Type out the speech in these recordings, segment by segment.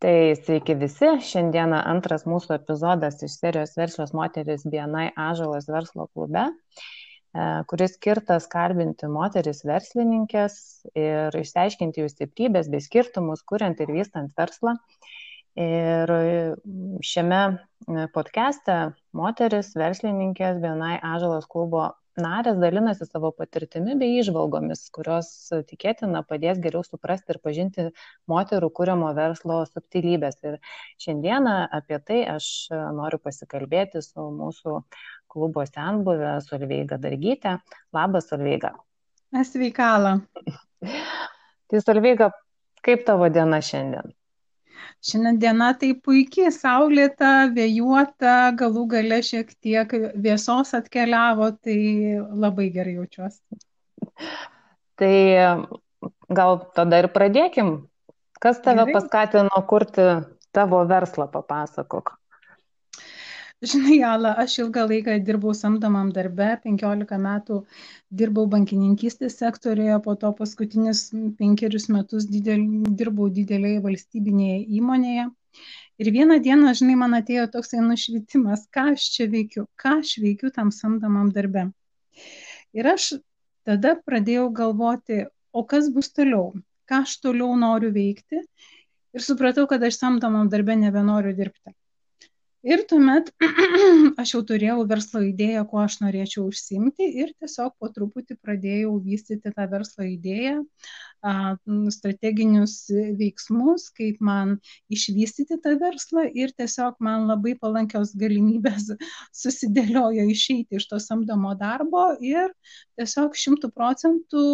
Tai sveiki visi. Šiandieną antras mūsų epizodas iš serijos Verslios moteris BNI Ažalas verslo klube, e, kuris skirtas kalbinti moteris verslininkės ir išsiaiškinti jų stiprybės bei skirtumus, kuriant ir vystant verslą. Ir šiame podcast'e moteris verslininkės BNI Ažalas klubo narės dalinasi savo patirtimi bei išvalgomis, kurios tikėtina padės geriau suprasti ir pažinti moterų kūriamo verslo subtilybės. Ir šiandieną apie tai aš noriu pasikalbėti su mūsų klubo senbuvė Solveiga Dargytė. Labas, Solveiga. Sveikala. tai Solveiga, kaip tavo diena šiandien? Šiandien diena tai puikiai, saulėta, vėjuota, galų gale šiek tiek vėsos atkeliavo, tai labai gerai jaučiuosi. Tai gal tada ir pradėkim. Kas tave gerai. paskatino kurti tavo verslą, papasakok. Žinai, Ala, aš ilgą laiką dirbau samdomam darbe, 15 metų dirbau bankininkystės sektorėje, po to paskutinius penkerius metus didel, dirbau didelėje valstybinėje įmonėje. Ir vieną dieną, žinai, man atėjo toksai nušvitimas, ką aš čia veikiu, ką aš veikiu tam samdomam darbe. Ir aš tada pradėjau galvoti, o kas bus toliau, ką aš toliau noriu veikti. Ir supratau, kad aš samdomam darbe nebenoriu dirbti ir tuomet aš jau turėjau verslo idėją kuo aš norėčiau užsiimti ir tiesiog po truputį pradėjau vystyti tą verslo idėją strateginius veiksmus kaip man išvystyti tą verslą ir tiesiog man labai palankios galimybės susidėliojo išeiti iš to samdomo darbo ir tiesiog šimtų procentų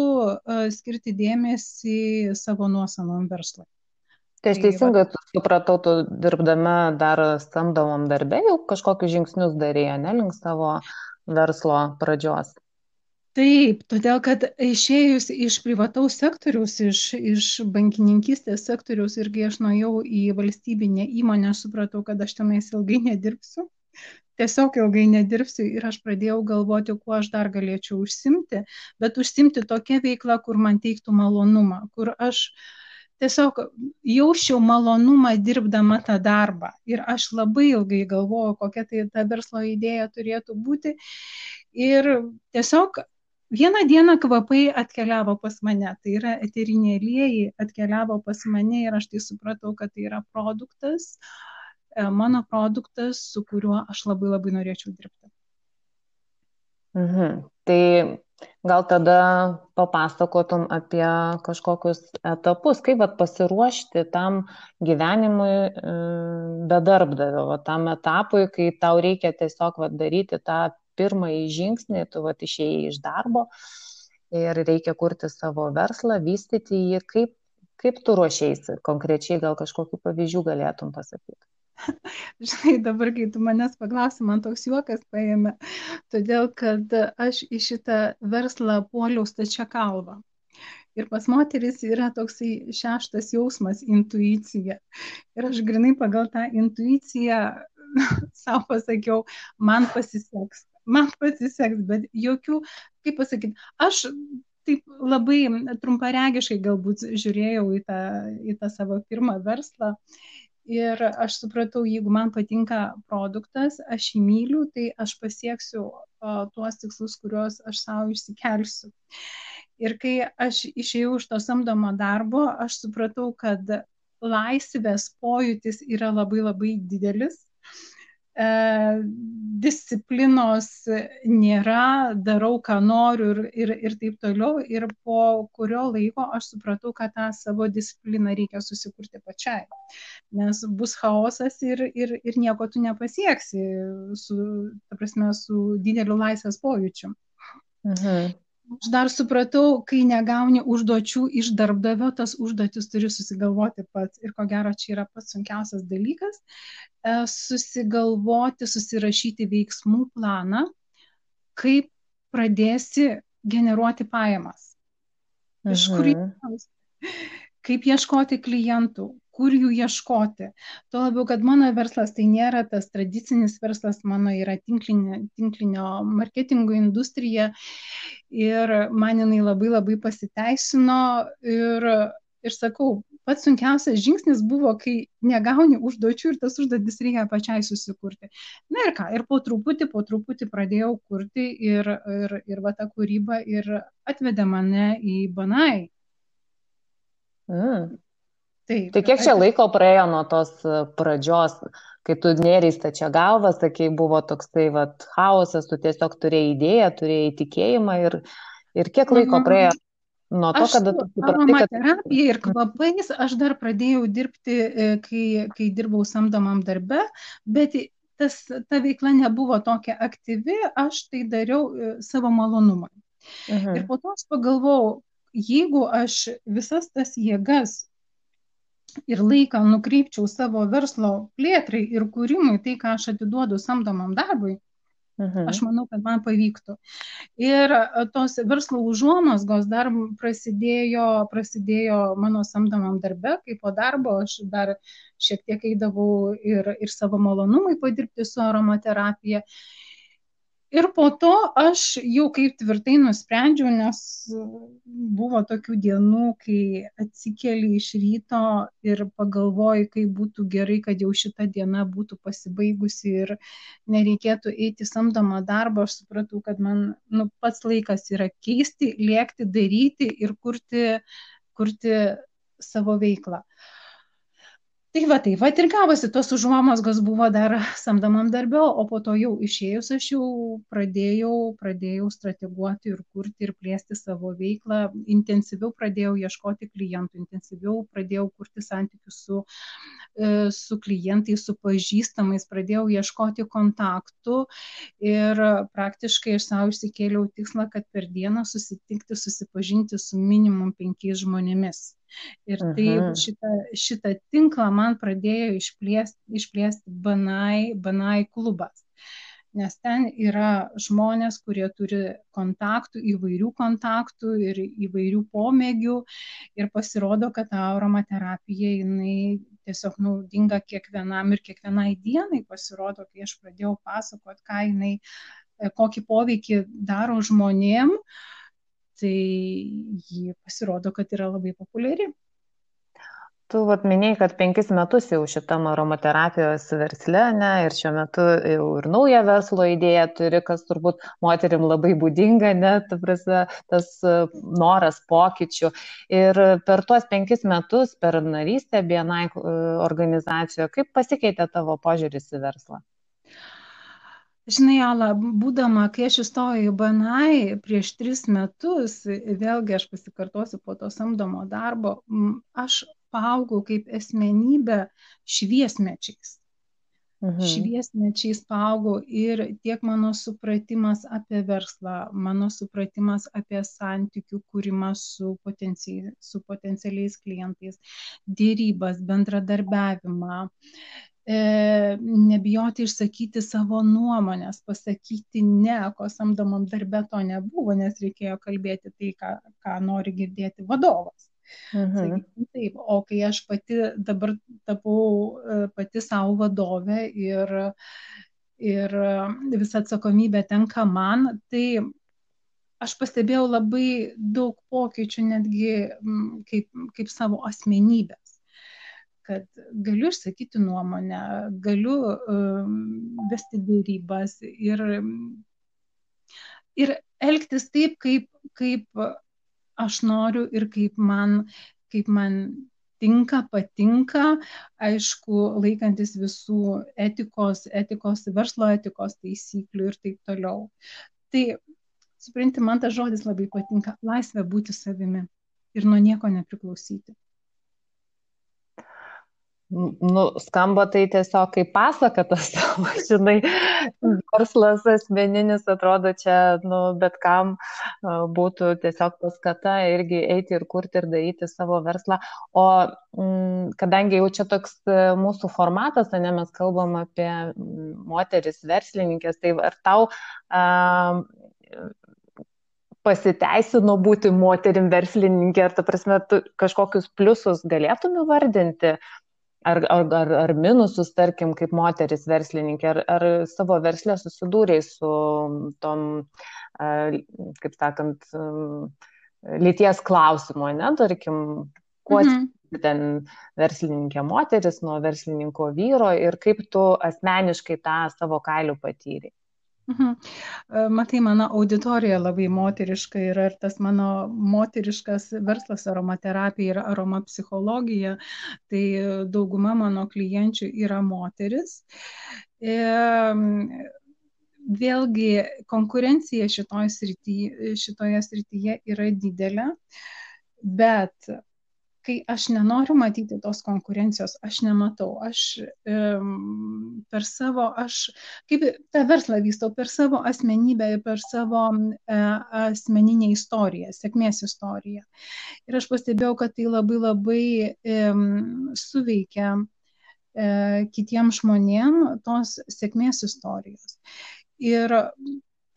skirti dėmesį savo nuosavam verslui Tai aš teisingai tai, supratau, tu dirbdama dar samdomam darbė jau kažkokius žingsnius darėjai, ne link savo verslo pradžios. Taip, todėl kad išėjus iš privataus sektoriaus, iš, iš bankininkystės sektoriaus ir kai aš nuėjau į valstybinę įmonę, supratau, kad aš tenais ilgai nedirbsiu. Tiesiog ilgai nedirbsiu ir aš pradėjau galvoti, kuo aš dar galėčiau užsimti, bet užsimti tokią veiklą, kur man teiktų malonumą, kur aš uh, tiesiog jausčiau malonumą dirbdama tą darbą. Ir aš labai ilgai galvojau, kokia tai ta verslo idėja turėtų būti. Ir tiesiog vieną dieną kvapai atkeliavo pas mane. Tai yra eteriniai aliejai atkeliavo pas mane ir aš tai supratau, kad tai yra produktas, e, mano produktas, su kuriuo aš labai labai norėčiau dirbti. Mhm. Tai Gal tada papasakotum apie kažkokius etapus, kaip vat, pasiruošti tam gyvenimui e, be darbdavio, vat, tam etapui, kai tau reikia tiesiog vat, daryti tą pirmąjį žingsnį, tu vat, išėjai iš darbo ir reikia kurti savo verslą, vystyti jį, kaip, kaip tu ruošiaisi, konkrečiai gal kažkokiu pavyzdžių galėtum pasakyti. Žinai, dabar, kai tu manęs paklausai, man toks juokas paėmė, todėl kad aš į šitą verslą puoliau stačia kalbą. Ir pas moteris yra toksai šeštas jausmas - intuicija. Ir aš grinai pagal tą intuiciją savo pasakiau, man pasiseks, man pasiseks, bet jokių, kaip pasakyti, aš taip labai trumparegiškai galbūt žiūrėjau į tą, į tą savo pirmą verslą ir aš supratau, jeigu man patinka produktas, aš jį myliu, tai aš pasieksiu tuos tikslus, kuriuos aš savo išsikelsiu. Ir kai aš išėjau iš to samdomo darbo, aš supratau, kad laisvės pojūtis yra labai labai didelis E, disciplinos nėra, darau, ką noriu ir, ir, ir taip toliau. Ir po kurio laiko aš supratau, kad tą savo discipliną reikia susikurti pačiai. Nes bus chaosas ir, ir, ir nieko tu nepasieksi su, ta prasme, su dideliu laisvės pojūčiu. Mhm. Aš dar supratau, kai negauni užduočių iš darbdavio, tas užduotis turi susigalvoti pats. Ir ko gero, čia yra pats sunkiausias dalykas e, - susigalvoti, susirašyti veiksmų planą, kaip pradėsi generuoti pajamas. Iš kur mhm. jūs? Kaip ieškoti klientų, kur jų ieškoti. Tuo labiau, kad mano verslas tai nėra tas tradicinis verslas, mano yra tinklinio, tinklinio marketingo industrija ir man jinai labai labai pasiteisino ir, ir sakau, pats sunkiausias žingsnis buvo, kai negauni užduočių ir tas užduotis reikia pačiai susikurti. Na ir ką, ir po truputį, po truputį pradėjau kurti ir, ir, ir va ta kūryba ir atvedė mane į Banai. Mm. Taip, tai kiek čia laiko praėjo nuo tos e, pradžios, kai tu neriai stačia galva, sakai, buvo toksai vat, chaosas, tu tiesiog turėjai idėją, turėjai tikėjimą ir, ir kiek laiko mhm. praėjo nuo to, kada tu supratai, kad... Terapija ir kvapais aš dar pradėjau dirbti, e, kai, kai dirbau samdomam darbe, bet tas, ta veikla nebuvo tokia aktyvi, aš tai dariau e, savo malonumui. Mhm. Ir po to aš pagalvojau, jeigu aš visas tas jėgas ir laiką nukreipčiau savo verslo plėtrai ir kūrimui, tai ką aš atiduodu samdomam darbui, mhm. aš manau, kad man pavyktų. Ir e, tos verslo užuomasgos dar prasidėjo, prasidėjo mano samdomam darbe, kai po darbo aš dar šiek tiek eidavau ir, ir savo malonumui padirbti su aromaterapija. Ir po to aš jau kaip tvirtai nusprendžiau, nes buvo tokių dienų, kai atsikeli iš ryto ir pagalvoji, kaip būtų gerai, kad jau šita diena būtų pasibaigusi ir nereikėtų eiti samdomą darbą. Aš supratau, kad man nu, pats laikas yra keisti, lėkti, daryti ir kurti, kurti savo veiklą. Uh, Tai va, tai va ir gavosi, tos užuomasgos buvo dar samdomam darbio, o po to jau išėjus aš jau pradėjau, pradėjau strateguoti ir kurti ir plėsti savo veiklą, intensyviau pradėjau ieškoti klientų, intensyviau pradėjau kurti santykius su, e, su klientais, su pažįstamais, pradėjau ieškoti kontaktų ir praktiškai aš savo išsikėliau tikslą, kad per dieną susitikti, susipažinti su minimum penkiais žmonėmis. Ir tai Aha. šitą, šitą tinklą man pradėjo išplėsti, išplėsti Banai, Banai klubas. Nes ten yra žmonės, kurie turi kontaktų, įvairių kontaktų ir įvairių pomėgių. Ir pasirodo, kad ta aromaterapija, jinai tiesiog naudinga kiekvienam ir kiekvienai dienai. Pasirodo, kai aš pradėjau pasakoti, ką jinai, kokį poveikį daro žmonėm, uh, tai ji pasirodo, kad yra labai populiari. Tu vat, minėjai, kad penkis metus jau šitam aromaterapijos versle, ne, ir šiuo metu jau ir naują verslo idėją turi, kas turbūt moterim labai būdinga, ne, ta prasme, tas e, noras pokyčių. Ir per tuos penkis metus, per narystę BNI e, organizacijoje, kaip pasikeitė tavo požiūris į verslą? Žinai, Ala, būdama, kai aš įstojau į BNI prieš tris metus, vėlgi aš pasikartosiu po to samdomo darbo, aš paaugau kaip asmenybė šviesmečiais. Mhm. Šviesmečiais paaugau ir tiek mano supratimas apie verslą, mano supratimas apie santykių kūrimą su, potenci su potencialiais klientais, dėrybas, bendradarbiavimą, E, nebijoti išsakyti savo nuomonės, pasakyti ne, ko samdomam darbe to nebuvo, nes reikėjo kalbėti tai, ką, ką nori girdėti vadovas. Mhm. Taip, o kai aš pati dabar tapau e, pati savo vadovė ir, ir visa atsakomybė tenka man, tai aš pastebėjau labai daug pokyčių netgi kaip, kaip savo asmenybės kad galiu išsakyti nuomonę, galiu um, vesti dėrybas ir, ir elgtis taip, kaip, kaip aš noriu ir kaip man, kaip man tinka, patinka, aišku, laikantis visų etikos, etikos, verslo etikos taisyklių ir taip toliau. Tai, supranti, man tas žodis labai patinka - laisvė būti savimi ir nuo nieko nepriklausyti nu, skamba tai tiesiog kaip pasaka tas, žinai, verslas asmeninis atrodo čia, nu, bet kam būtų tiesiog paskata irgi eiti ir kurti ir daryti savo verslą. O m, mm, kadangi jau čia toks e, mūsų formatas, ne, mes kalbam apie moteris verslininkės, tai ar tau a, pasiteisino būti moterim verslininkė, ar ta prasme, tu kažkokius pliusus galėtum įvardinti, ar, ar, ar, ar minusus, tarkim, kaip moteris verslininkė, ar, ar savo verslę susidūrėjai su tom, kaip sakant, lyties klausimu, ne, tarkim, kuo mhm. ten verslininkė moteris nuo verslininko vyro ir kaip tu asmeniškai tą savo kailių patyrei. Mhm. E, matai, mano auditorija labai moteriška yra ir tas mano moteriškas verslas aromaterapija ir aromapsichologija, tai dauguma mano klienčių yra moteris. E, vėlgi konkurencija šitoje srityje, šitoje srityje yra didelė, bet kai aš nenoriu matyti tos konkurencijos, aš nematau, aš um, per savo, aš kaip tą verslą vystau, per savo asmenybę, per savo uh, asmeninę istoriją, sėkmės istoriją. Ir aš pastebėjau, kad tai labai labai um, suveikia uh, kitiems žmonėms tos sėkmės istorijos. Ir,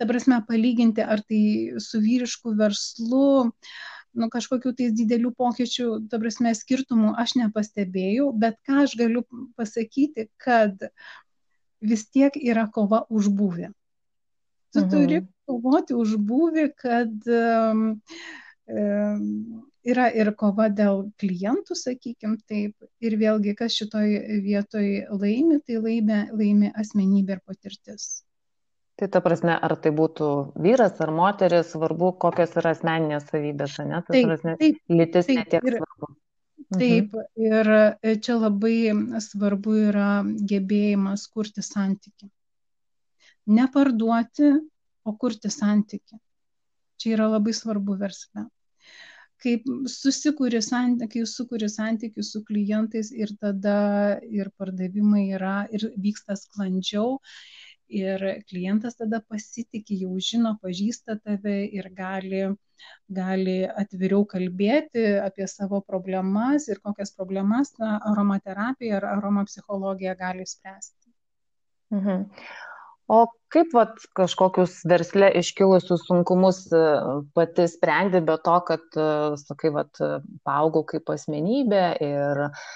ta prasme, palyginti, ar tai su vyrišku verslu, uh, nu, kažkokių tais didelių pokyčių, ta prasme, skirtumų aš nepastebėjau, bet ką aš galiu pasakyti, kad vis tiek yra kova už būvį. Tu mhm. turi kovoti už būvį, kad um, yra ir kova dėl klientų, sakykim taip, ir vėlgi, kas šitoj vietoj laimi, tai laimi, laimi asmenybė ir patirtis. Tai ta prasme, ar tai būtų vyras ar moteris, svarbu, kokios yra asmeninės savybės, ne? Tai prasme, taip, lytis taip, netiek ir, svarbu. Mhm. Taip, ir čia labai svarbu yra gebėjimas kurti santyki. Neparduoti, o kurti santyki. Čia yra labai svarbu versle. Kaip susikūri santykiai, sukūri santykių su klientais ir tada ir pardavimai yra ir vyksta sklandžiau ir klientas tada pasitikė, jau žino, pažįsta tave ir gali, gali atviriau kalbėti apie savo problemas ir kokias problemas na, aromaterapija ar aromapsichologija gali spręsti. Mhm. O kaip vat, kažkokius versle iškilusius sunkumus e, pati sprendi be to, kad, e, sakai, vat, paaugau kaip asmenybė ir uh,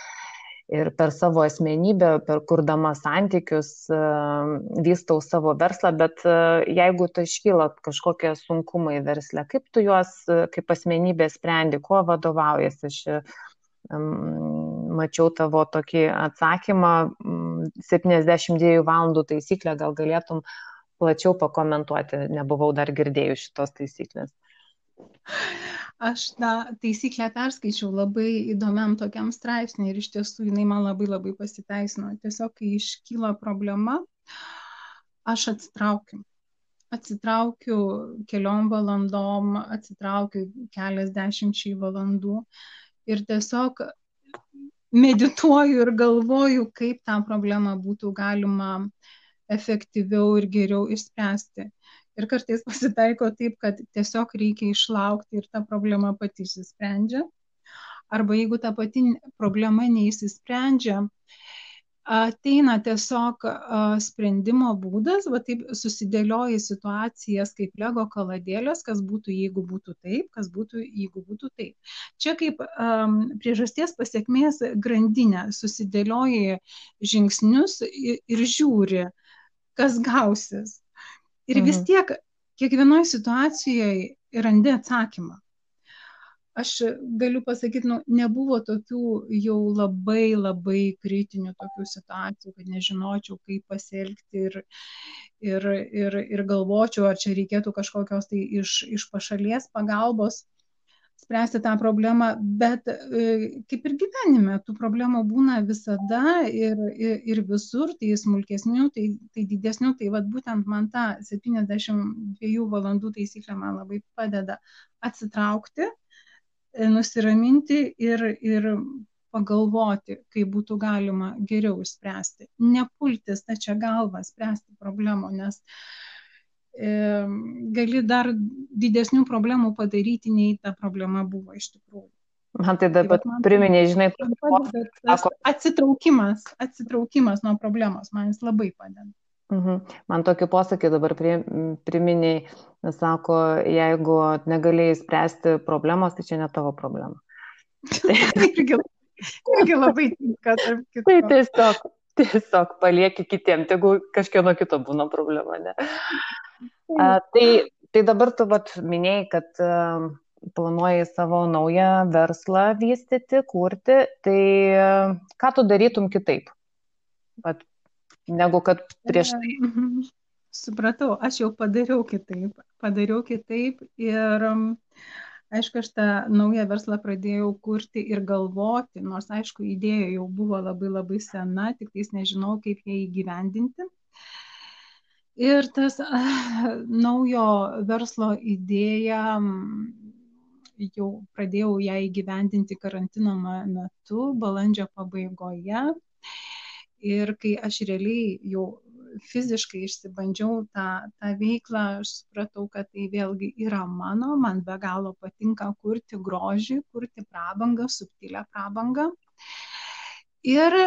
ir per savo asmenybę, per kurdama santykius, e, vystau savo verslą, bet e, jeigu tai iškyla kažkokie sunkumai versle, kaip tu juos e, kaip asmenybė sprendi, kuo vadovaujasi? Aš mačiau tavo tokį atsakymą, 72 valandų taisyklę, gal galėtum plačiau pakomentuoti, nebuvau dar girdėjus šitos taisyklės. Aš tą taisyklę perskaičiau labai įdomiam tokiam straipsniui ir iš tiesų jinai man labai labai pasiteisino. Tiesiog, kai iškyla problema, aš atsitraukiu. Atsitraukiu keliom valandom, atsitraukiu keliasdešimčiai valandų ir tiesiog medituoju ir galvoju, kaip tą problemą būtų galima efektyviau ir geriau išspręsti. Ir kartais pasitaiko taip, kad tiesiog reikia išlaukti ir ta problema pati įsisprendžia. Arba jeigu ta pati problema neįsisprendžia, ateina tiesiog sprendimo būdas, va taip susidėlioja situacijas kaip lego kaladėlės, kas būtų, jeigu būtų taip, kas būtų, jeigu būtų taip. Čia kaip um, priežasties pasiekmės grandinė susidėlioja žingsnius ir, ir žiūri, kas gausis. Ir vis mhm. tiek kiekvienoje situacijoje randi atsakymą. Aš galiu pasakyti, nu, nebuvo tokių jau labai labai kritinių tokių situacijų, kad nežinočiau, kaip pasielgti ir, ir, ir, ir galvočiau, ar čia reikėtų kažkokios tai iš, iš pašalies pagalbos spręsti tą problemą, bet e, kaip ir gyvenime, tų problemų būna visada ir, ir, visur, tai smulkesnių, tai, tai didesnių, tai vad būtent man ta 72 valandų taisyklė man labai padeda atsitraukti, e, nusiraminti ir, ir pagalvoti, kaip būtų galima geriau išspręsti. Nepulti stačia galva spręsti problemų, nes gali dar didesnių problemų padaryti, nei ta problema buvo iš tikrųjų. Man tai dabar tai, priminė, žinai, tas atsitraukimas, atsitraukimas nuo problemos, man jis labai padeda. Mhm. Man tokį posakį dabar priminiai, sako, jeigu negalėjai spręsti problemos, tai čia ne tavo problema. irgi, irgi labai tinka. Tai tiesiog, tiesiog palieki kitiem, tegu kažkieno kito būna problema, ne? A, tai, tai dabar tu vat, minėjai, kad a, planuoji savo naują verslą vystyti, kurti, tai ką tu darytum kitaip? Vat, negu kad prieš tai. Mhm. Supratau, aš jau padariau kitaip. Padariau kitaip ir aišku, aš tą naują verslą pradėjau kurti ir galvoti, nors aišku, idėja jau buvo labai labai sena, tik tais nežinau, kaip ją įgyvendinti. Ir tas naujo verslo idėja jau pradėjau ją įgyvendinti karantino metu, balandžio pabaigoje. Ir kai aš realiai jau fiziškai išsibandžiau tą, tą veiklą, aš supratau, kad tai vėlgi yra mano, man be galo patinka kurti grožį, kurti prabangą, subtilę prabangą. Ir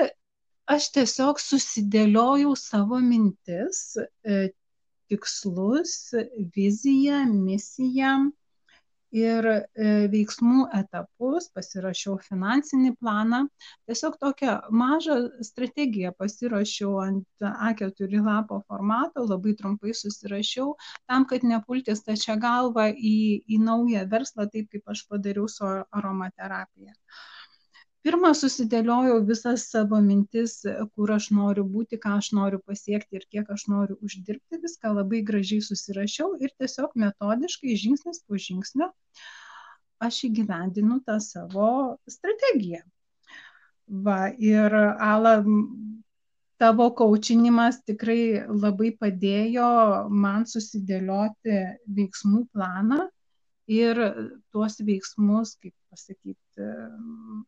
aš tiesiog susidėliojau savo mintis, e, tikslus, viziją, misiją ir e, veiksmų etapus, pasirašiau finansinį planą, tiesiog tokią mažą strategiją pasirašiau ant A4 lapo formato, labai trumpai susirašiau, tam, kad nepulti stačia galva į, į naują verslą, taip kaip aš padariau su aromaterapija pirma susidėliojau visas savo mintis, kur aš noriu būti, ką aš noriu pasiekti ir kiek aš noriu uždirbti, viską labai gražiai susirašiau ir tiesiog metodiškai, žingsnis po žingsnio, aš įgyvendinu tą savo strategiją. Va, ir Ala, tavo kaučinimas tikrai labai padėjo man susidėlioti veiksmų planą ir tuos veiksmus, kaip pasakyti,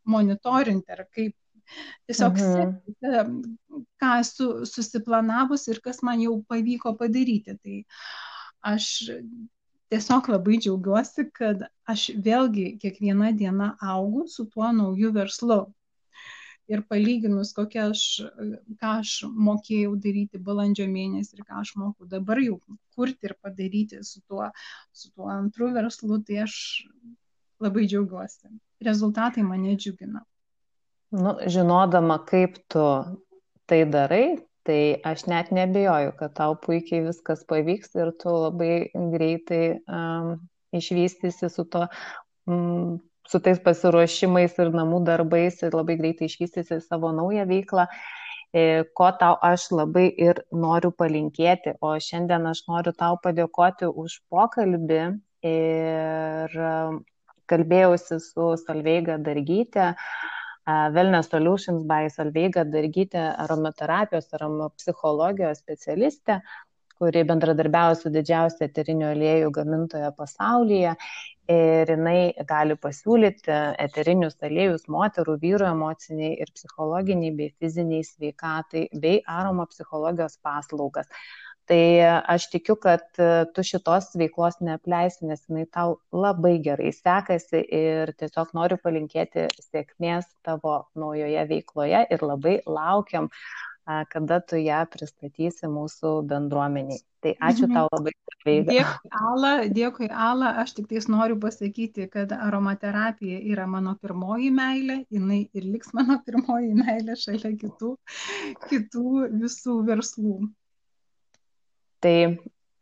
monitorinti ar kaip tiesiog mhm. sekti, ką esu susiplanavus ir kas man jau pavyko padaryti. Tai aš tiesiog labai džiaugiuosi, kad aš vėlgi kiekvieną dieną augu su tuo nauju verslu ir palyginus, kokia aš, ką aš mokėjau daryti balandžio mėnesį ir ką aš moku dabar jau kurti ir padaryti su tuo, su tuo antru verslu, tai aš labai džiaugiuosi. Rezultatai mane džiugina. Nu, žinodama, kaip tu tai darai, tai aš net nebejoju, kad tau puikiai viskas pavyks ir tu labai greitai um, išvystysi su to um, su tais pasiruošimais ir namų darbais ir labai greitai išvystysi savo naują veiklą, e, ko tau aš labai ir noriu palinkėti. O šiandien aš noriu tau padėkoti už pokalbį ir e, kalbėjausi su Salveiga Dargytė. Wellness Solutions by Salveiga Dargytė, aromaterapijos, aromapsichologijos specialistė, kuri bendradarbiauja su didžiausia eterinių aliejų gamintoje pasaulyje ir jinai gali pasiūlyti eterinius aliejus moterų, vyrų emociniai ir psichologiniai bei fiziniai sveikatai bei aroma psichologijos paslaugas. Tai aš tikiu, kad tu šitos veiklos neapleisi, nes jinai tau labai gerai sekasi ir tiesiog noriu palinkėti sėkmės tavo naujoje veikloje ir labai laukiam kada tu ją pristatysi mūsų bendruomeniai. Tai ačiū mhm. tau labai. Dėkui, Ala, dėkui, Ala. Aš tik tais noriu pasakyti, kad aromaterapija yra mano pirmoji meilė, jinai ir liks mano pirmoji meilė šalia kitų, kitų visų verslų. Tai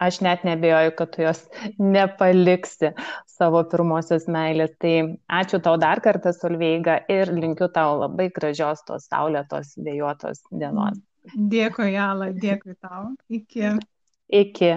aš net nebejoju, kad tu jos nepaliksi savo pirmosios meilės. Tai ačiū tau dar kartą, Solveiga, ir linkiu tau labai gražios tos saulėtos vėjuotos dienos. Dėkui, Jala, dėkui tau. Iki. Iki.